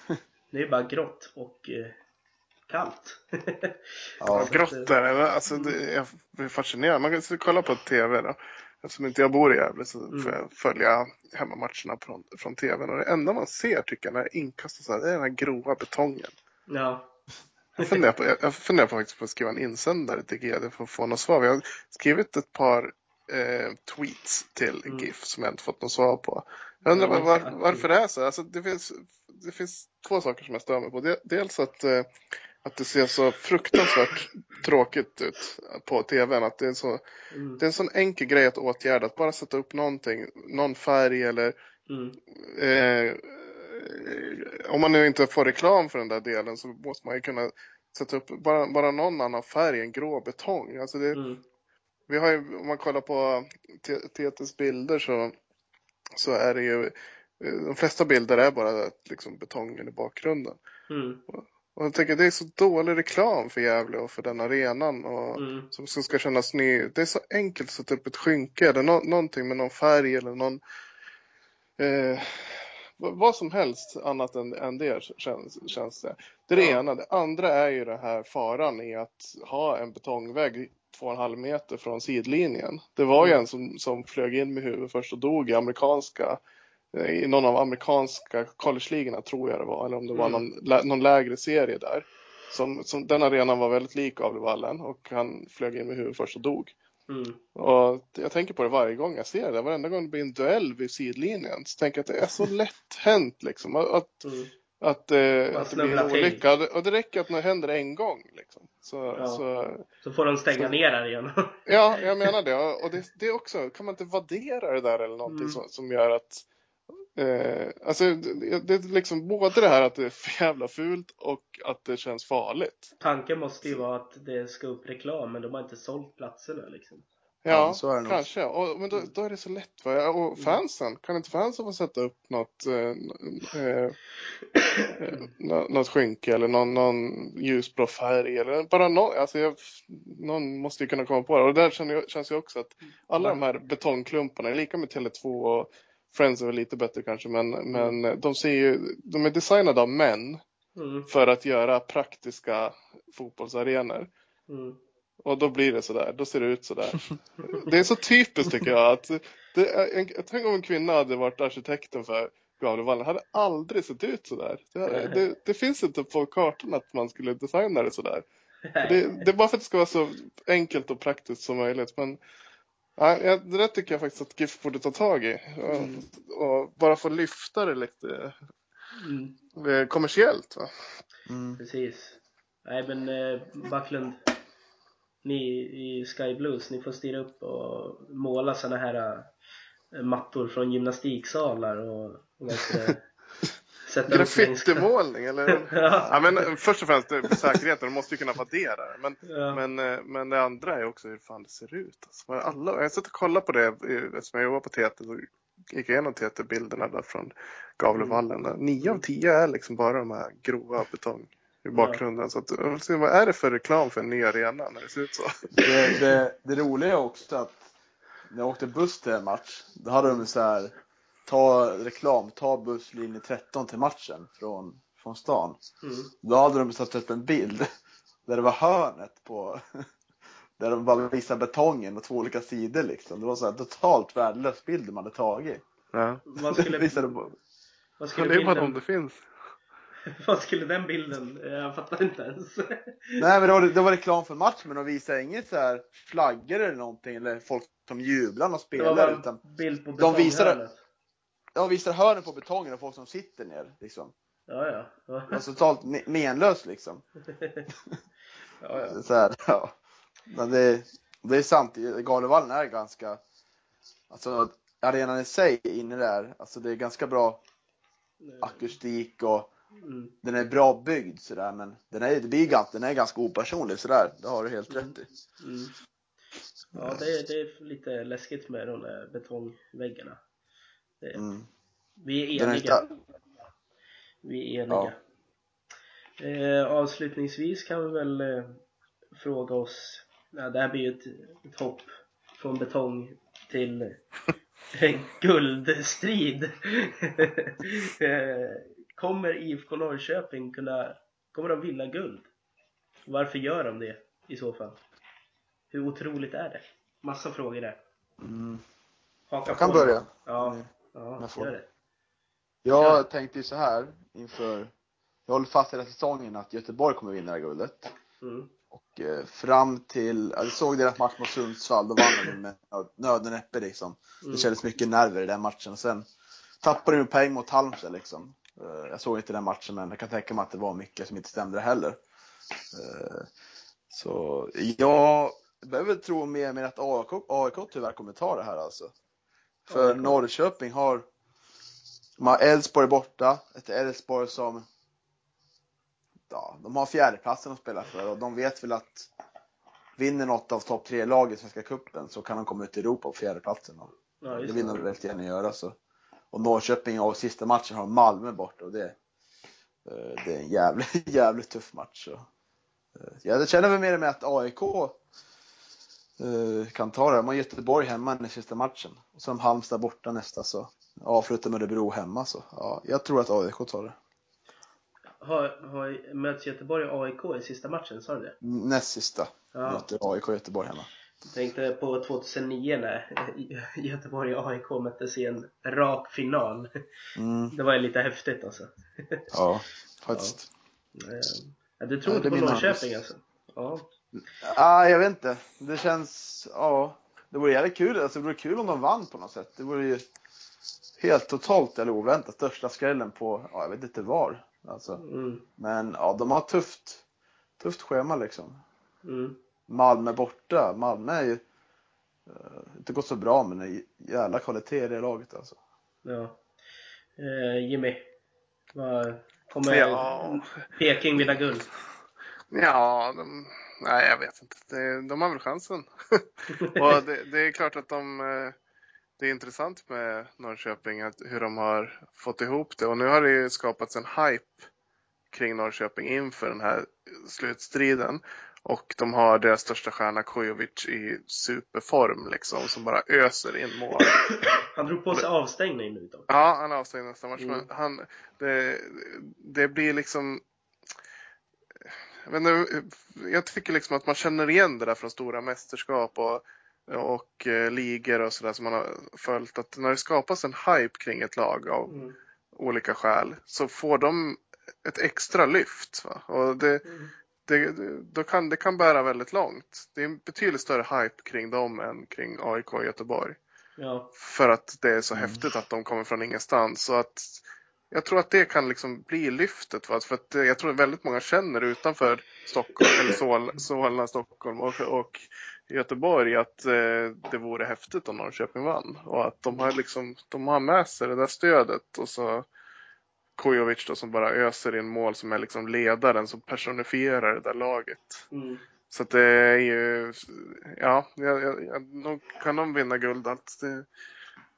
Det är bara grått och eh, kallt. Ja. Grått att, är det. Alltså, det är jag är fascinerande. Man kan kolla på TV då. Eftersom inte jag bor i Gävle så Mm. får jag följa hemmamatcherna från, från TVn. Och det enda man ser tycker jag när inkastas här, det är den här grova betongen. Ja. Jag funderar, på, jag- jag funderar på faktiskt på att skriva en insändare till GD för att få något svar. Jag har skrivit ett par eh, tweets till Mm. GIF som jag inte fått något svar på. Jag undrar Ja, var, varför det är så. Alltså, det, finns, det finns två saker som jag stör mig på. Dels att, eh, att det ser så fruktansvärt tråkigt ut på TVn. Att det, är så, Mm. det är en sån enkel grej att åtgärda. Att bara sätta upp någonting, någon färg eller Mm. eh, om man nu inte får reklam för den där delen så måste man ju kunna sätta upp bara, bara någon annan färg än grå betong. Alltså det, Mm. vi har ju, om man kollar på TTs bilder så, så är det ju de flesta bilder är bara liksom betongen i bakgrunden. Mm. Och jag tänker det är så dålig reklam för Gävle och för den arenan och Mm. som, ska kännas ny. Det är så enkelt att sätta upp ett skynke eller nå, någonting med någon färg eller någon eh, vad som helst annat än, än det känns, känns det. Det är det Ja. ena. Det andra är ju den här faran i att ha en betongvägg två och en halv meter från sidlinjen. Det var ju Mm. en som, som flög in med huvudet först och dog i amerikanska i någon av amerikanska college-ligorna tror jag det var, eller om det var Mm. någon, lä- någon lägre serie där. Som, som, den arenan var väldigt lik Gavlevallen och han flög in med huvudet först och dog. Mm. Och jag tänker på det varje gång jag ser det. Varenda gång det blir en duell vid sidlinjen så tänker jag att det är så lätt hänt liksom. Att, Mm. att, eh, att det blir en till. olycka. Det, och det räcker att det händer en gång liksom. Så, Ja. så, Så får de stänga Så- ner där igen. ja, jag menar det. Och det, det också, kan man inte vaddera det där eller någonting Mm. som, som gör att Eh, alltså det, det är liksom både det här att det är för jävla fult och att det känns farligt. Tanken måste ju vara att det ska upp reklam men de har inte sålt platserna liksom. Ja, Ja, så är det nog. kanske. Och, men då, då är det så lätt. Va? Och fansen, kan inte fansen få sätta upp något, eh, eh, eh, nå- något skynke eller någon, någon ljusblå färg eller bara någon, alltså jag, någon måste ju kunna komma på det. Och där känner jag, känns ju också att alla de här betongklumparna, är lika med Tele2 och Friends är väl lite bättre kanske, men, men de ser ju, de är designade av män Mm. för att göra praktiska fotbollsarenor. Mm. Och då blir det sådär, då ser det ut sådär. Det är så typiskt tycker jag att det är en, tänk om en kvinna hade varit arkitekten för Gavlevallen, hade aldrig sett ut sådär. Det, det, det finns inte på kartan att man skulle designa det sådär. Det, det är bara för att det ska vara så enkelt och praktiskt som möjligt. Men ja, det där tycker jag faktiskt att GIF borde ta tag i. Och, och bara få lyfta det lite Mm. eh, kommersiellt. Va? Mm. Precis. Nej men eh, Backlund, ni i Sky Blues, ni får styra upp och måla såna här eh, mattor från gymnastiksalar och, och sätta Graffitimålning eller? ja. Ja, men först och främst säkerheten, de måste ju kunna vaddera det. Men, Ja. men, eh, men det andra är också hur fan det ser ut. Alltså, alla, jag satt och kollade på det eftersom jag jobbar på TT. Så gick jag igenom TT-bilderna där från Gavlevallen. Nio av tio är liksom bara de här grova betong i bakgrunden. Så att, vad är det för reklam för en ny arena när det ser ut så? Det, det, det roliga är också att när jag åkte buss till en match, då hade de så här, ta reklam, ta busslinje 13 till matchen från, från stan. Mm. Då hade de satt upp en bild där det var hörnet på, där de bara visade betongen och två olika sidor liksom. Det var så här totalt värdelös bild de hade tagit. Ja. Vad skulle, Visade på. vad Men skulle det är bara bilden, om det finns. vad skulle den bilden, jag fattar inte ens. Nej men det var, det var reklam för match men de visade inget så här flaggor eller någonting eller folk som jublar och Det var spelar bara utan en bild på de visade- de visade hörnen på betongen och folk som sitter ner liksom. Ja, ja. Ja, Det var så totalt me- menlöst liksom. ja, ja. Så här, ja. Men det, det är sant, Galevallen är ganska, alltså arenan i sig inne där, alltså det är ganska bra akustik och Mm. den är bra byggd sådär men den är, det blir ganska, den är ganska opersonlig sådär, det har du helt rätt i. Mm. Ja, det, är- det är lite läskigt med de där betongväggarna. Det, Mm. Vi är är eniga. inte, Vi är eniga. Eh, avslutningsvis kan vi väl eh, fråga oss, ja, det här blir ju ett, ett hopp från betong till eh, guldstrid. eh, kommer IFK Norrköping kunna, kommer de vinna guld? Varför gör de det i så fall? Hur otroligt är det? Massa frågor där. mm. Haka Jag kan på. börja. Ja, Mm. Ja Jag får. gör det. Jag tänkte ju så här inför, jag håller fast hela säsongen att Göteborg kommer vinna det här guldet. Mm. Och eh, fram till, jag såg deras match mot Sundsvall, då vann de med nöd och näppe liksom. Det Mm. kändes mycket nerver i den matchen. Och sen tappade de poäng mot Halmstad liksom. Eh, Jag såg inte den matchen men jag kan tänka mig att det var mycket som inte stämde heller. Eh, Så jag behöver tro mer med att AIK, AIK tyvärr kommer ta det här alltså. För. Norrköping har, de har Elfsborg borta, ett Elfsborg som ja, de har fjärdeplatsen att spela för och de vet väl att vinner något av topp tre lag i Svenska cupen så kan de komma ut i Europa på fjärdeplatsen. Ja, det vill de väldigt gärna göra så. Och Norrköping och sista matchen har Malmö borta och det, eh, det är en jävligt, jävligt tuff match. Så, eh, jag känner väl mer med att AIK kan ta det. De har Göteborg hemma i sista matchen. Och sen Halmstad borta nästa så avslutar med Örebro hemma så ja, jag tror att AIK tar det. Har, har möts Göteborg och AIK i sista matchen, sa du det? Näst sista Ja. möter AIK Göteborg hemma. Jag tänkte på 2009 när Göteborg och AIK möttes i en rak final. Mm, Det var ju lite häftigt alltså. ja, faktiskt. Eh, Ja, du tror Ja, inte på Norrköping alltså? Ja. Ah, jag vet inte. Det känns, ja. Det vore jävligt kul. Alltså, det vore kul om de vann på något sätt. Det vore ju helt totalt eller oväntat största skrällen på, ja, jag vet inte var. Alltså. Mm, Men ja, de har tufft, tufft schema liksom. mm. Malmö borta. Malmö är ju eh, inte gått så bra men det är jävla kvalitet i det laget alltså. Ja. Eh, Jimmy, vad kommer Ja. Peking vinna guld? Ja, de, nej jag vet inte. Det, de har väl chansen. och det, det är klart att de, eh, det är intressant med Norrköping, att, hur de har fått ihop det. Och nu har det ju skapats en hype kring Norrköping inför den här slutstriden. Och de har deras största stjärna Kujovic i superform liksom, som bara öser in mål. Han drog på sig avstängning nu dock. Ja, han är avstängd nästa match. Mm. Men han, det, det blir liksom... Jag, vet inte, jag tycker liksom att man känner igen det där från stora mästerskap och, och eh, ligor och sådär som man har följt. Att när det skapas en hype kring ett lag av Mm. olika skäl så får de ett extra lyft. Va? Och det, Mm. det, då kan, det kan bära väldigt långt. Det är en betydligt större hype kring dem än kring AIK och Göteborg. Ja. För att det är så Mm. häftigt att de kommer från ingenstans. Så att jag tror att det kan liksom bli lyftet. Va? För att eh, jag tror att väldigt många känner utanför Stockholm, eller Sol, Solna, Stockholm och, och Göteborg att eh, det vore häftigt om Norrköping vann. Och att de har, liksom, de har med sig det där stödet. Och så Kujovic då som bara öser in mål som är liksom ledaren som personifierar det där laget. Mm. Så att det är ju, ja, jag, jag, jag, kan de vinna guld allt. Det,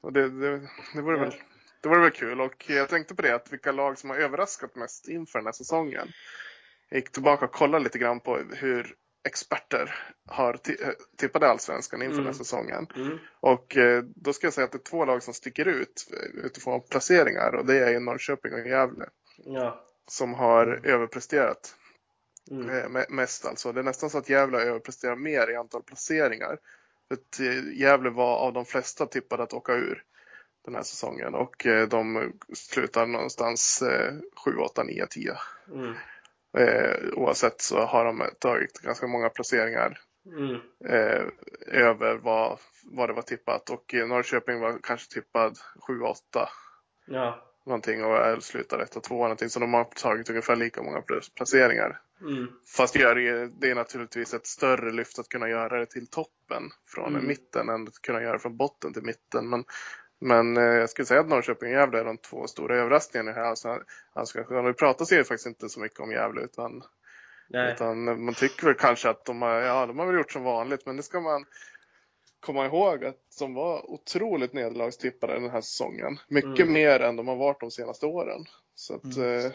och det, det, det, vore Ja. väl, det vore väl kul. Och jag tänkte på det, att vilka lag som har överraskat mest inför den här säsongen. Jag gick tillbaka och kollade lite grann på hur experter har eh, tippade allsvenskan inför Mm. den här säsongen. Mm. Och eh, då ska jag säga att det är två lag som sticker ut eh, utifrån placeringar och det är ju Norrköping och Gävle Ja. som har överpresterat. Mm. Me- Mest alltså. Det är nästan så att Gävle överpresterar mer i antal placeringar. För Gävle var av de flesta tippade att åka ur den här säsongen och eh, de slutar någonstans eh, 7, 8, 9, 10. Mm. Eh, oavsett så har de tagit ganska många placeringar Mm. eh, över vad, vad det var tippat och Norrköping var kanske tippad 7, 8 Ja. någonting och slutar 1 och 2 någonting så de har tagit ungefär lika många placeringar. Mm. Fast det är, ju- det är naturligtvis ett större lyft att kunna göra det till toppen från Mm. mitten än att kunna göra det från botten till mitten. Men, men eh, jag skulle säga att Norrköping och Gävle är de två stora överraskningarna här. Alltså, alltså, det pratas ju faktiskt inte så mycket om Gävle utan, Nej. utan man tycker väl kanske att de har, ja, de har väl gjort som vanligt men det ska man komma ihåg att de var otroligt nederlagstippade den här säsongen. Mycket Mm. mer än de har varit de senaste åren. Så att eh,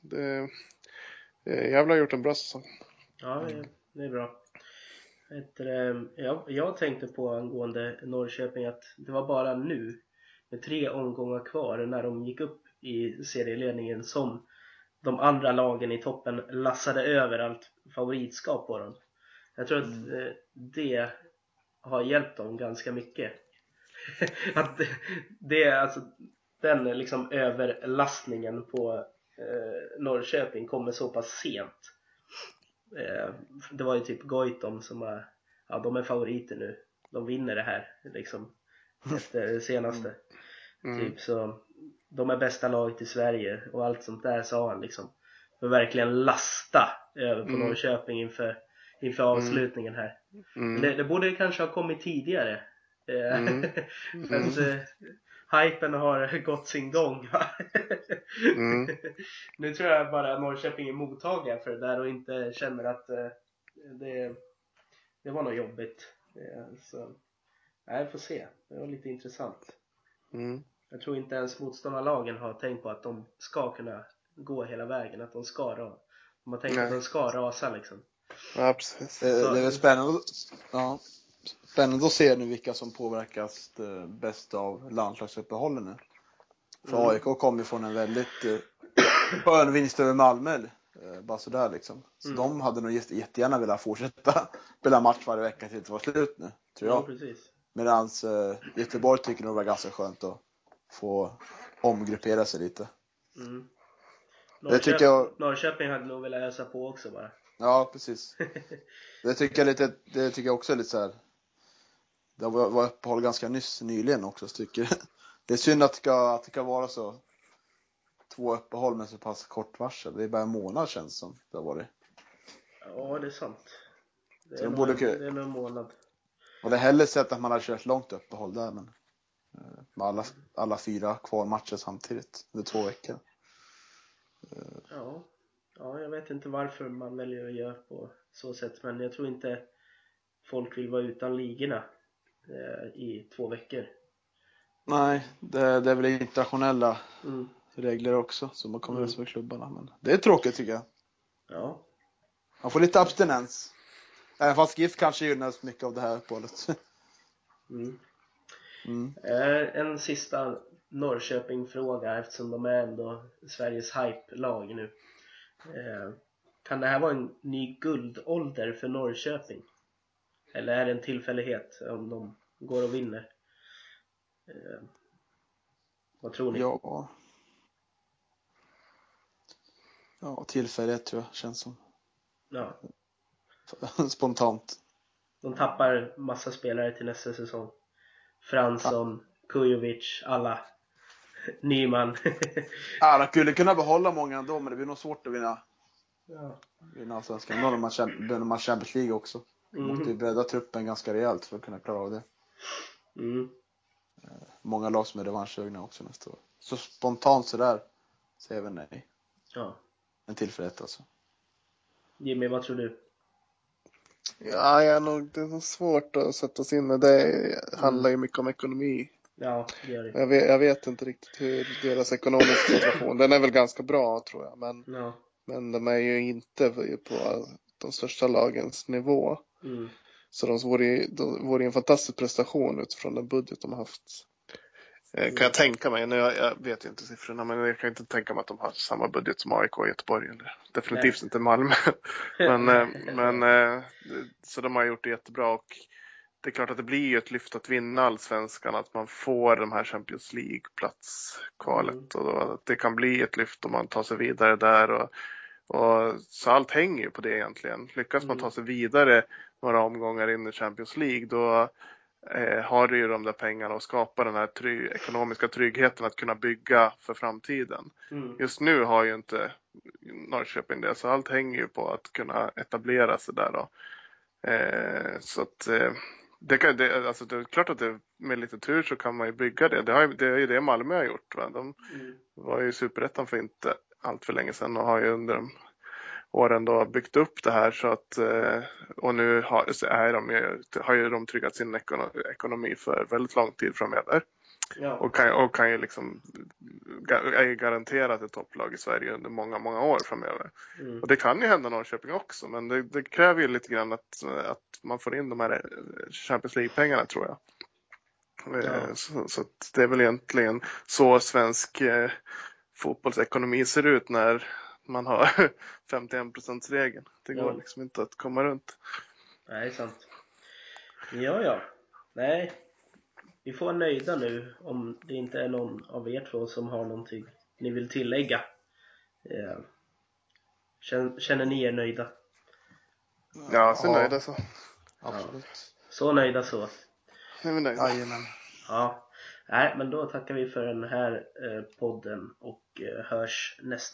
det, eh, Gävle har gjort en bra säsong. Ja, det är bra. Jag, jag tänkte på angående Norrköping att det var bara nu med tre omgångar kvar när de gick upp i serieledningen som de andra lagen i toppen lassade över allt favoritskap på dem. Jag tror att eh, det har hjälpt dem ganska mycket. att det, det är alltså den liksom överlastningen på eh, Norrköping kommer så pass sent. Eh, det var ju typ Goitom som var, ja de är favoriter nu. De vinner det här liksom efter det senaste. Mm. Typ så de är bästa laget i Sverige och allt sånt där sa han liksom. För verkligen lasta över på Mm. Norrköping inför, inför avslutningen här. Mm. Det, det borde kanske ha kommit tidigare. Eh, Mm. För att hypen har gått sin gång. Mm. nu tror jag bara att Norrköping är mottagliga för det där och inte känner att eh, det, det var något jobbigt. Eh, så, nej, får se. Det var lite intressant. Mm. Jag tror inte ens motståndarlagen har tänkt på att de ska kunna gå hela vägen, att de ska rasa. De har tänkt Nej. att de ska rasa liksom. Ja, precis. Det, Så- det är väl spännande, ja, spännande att se nu vilka som påverkas eh, bäst av landslagsuppehållen nu. För Mm. AIK kom ju från en väldigt eh, skön vinst över Malmö, eh, bara sådär liksom. Så Mm. de hade nog jätte- jättegärna velat fortsätta spela match varje vecka tills det var slut nu, tror Ja, jag. precis. Medan Göteborg tycker nog det var ganska skönt att få omgruppera sig lite. Mm. Det tycker jag- Norrköping hade nog velat ösa på också bara. Ja, precis. Det tycker jag lite, det tycker jag också är lite så här. Det var, uppehåll ganska nyss, nyligen också, så tycker. Det är synd att det ska, att det ska vara så. Två uppehåll med så pass kort varsel. Det är bara en månad känns som det har varit. Ja, det är sant. Det är, ku- det är nog en månad. Och det är hellre sett att man hade kört långt uppehåll där, men eh, med alla, alla fyra kvalmatcher samtidigt under två veckor. Ja. ja, jag vet inte varför man väljer att göra på så sätt men jag tror inte folk vill vara utan ligorna i två veckor. Nej, det, det är väl internationella Mm. regler också som har kommit Mm. överens med klubbarna. Men det är tråkigt tycker jag. Ja. Man får lite abstinens. Även fast GIF kanske gynnas mycket av det här uppehållet. Mm. Mm. Eh, en sista Norrköping-fråga eftersom de är ändå Sveriges hype-lag nu. Eh, kan det här vara en ny guldålder för Norrköping? Eller är det en tillfällighet om de går och vinner? Eh, vad tror ni? Ja. Ja, tillfällighet tror jag känns som. Ja, Spontant. de tappar massa spelare till nästa säsong. Fransson, Kujovic, alla. Nyman. Ja, de skulle kunna behålla många ändå, men det blir nog svårt att vinna, ja. vinna allsvenskan. Då när man Champions League också. Man måste ju Mm. bredda truppen ganska rejält för att kunna klara av det. Mm. Många lag som är revanschsugna också nästa år. Så spontant sådär säger jag väl nej. ja. En tillfällighet alltså. Jimmy, vad tror du? Ja, jag är nog, det är nog svårt att sätta sig in i det. handlar ju mycket om ekonomi. Ja, det gör det. Jag vet, jag vet inte riktigt hur deras ekonomiska situation, den är väl ganska bra tror jag, men, Ja. men de är ju inte på de största lagens nivå. Mm. Så de vore de vore en fantastisk prestation utifrån den budget de har haft. Eh, Kan jag tänka mig. Nu, jag, jag vet ju inte siffrorna men jag kan inte tänka mig att de har samma budget som AIK och Göteborg. Eller definitivt inte Malmö. men, eh, men, eh, så de har gjort det jättebra och det är klart att det blir ju ett lyft att vinna allsvenskan. Att man får de här Champions League-platskvalet. Mm. Och då, att det kan bli ett lyft om man tar sig vidare där. Och, och, så allt hänger ju på det egentligen. Lyckas man Mm. ta sig vidare några omgångar in i Champions League då eh, har du ju de där pengarna och skapar den här try- ekonomiska tryggheten att kunna bygga för framtiden. Mm. Just nu har ju inte Norrköping det så allt hänger ju på att kunna etablera sig där då. Eh, så att eh, det, kan, det, alltså det är klart att det, med lite tur så kan man ju bygga det. Det, har, det är ju det Malmö har gjort. Va? De Mm. var ju Superettan för inte allt för länge sedan och har ju under de åren då byggt upp det här så att eh, och nu har, är de ju, har ju de tryggat sin ekono- ekonomi för väldigt lång tid framöver Ja. och kan, och kan ju liksom är ju garanterat ett topplag i Sverige under många, många år framöver. Mm. Och det kan ju hända Norrköping också men det, det kräver ju lite grann att, att man får in de här eh, Champions League-pengarna tror jag. Eh, Ja. Så, så det är väl egentligen så svensk fotbollsekonomi ser ut när man har 51% regeln. Det går Ja. liksom inte att komma runt. Nej, sant. Ja, ja. Nej. Vi får vara nöjda nu om det inte är någon av er två som har någonting ni vill tillägga. Eh, Känner, ni er nöjda? Ja, så nöjda så. Absolut. Så nöjda så. Nu är vi nöjda. Jajamän. Ja. Nej, men då tackar vi för den här eh, podden och eh, hörs nästa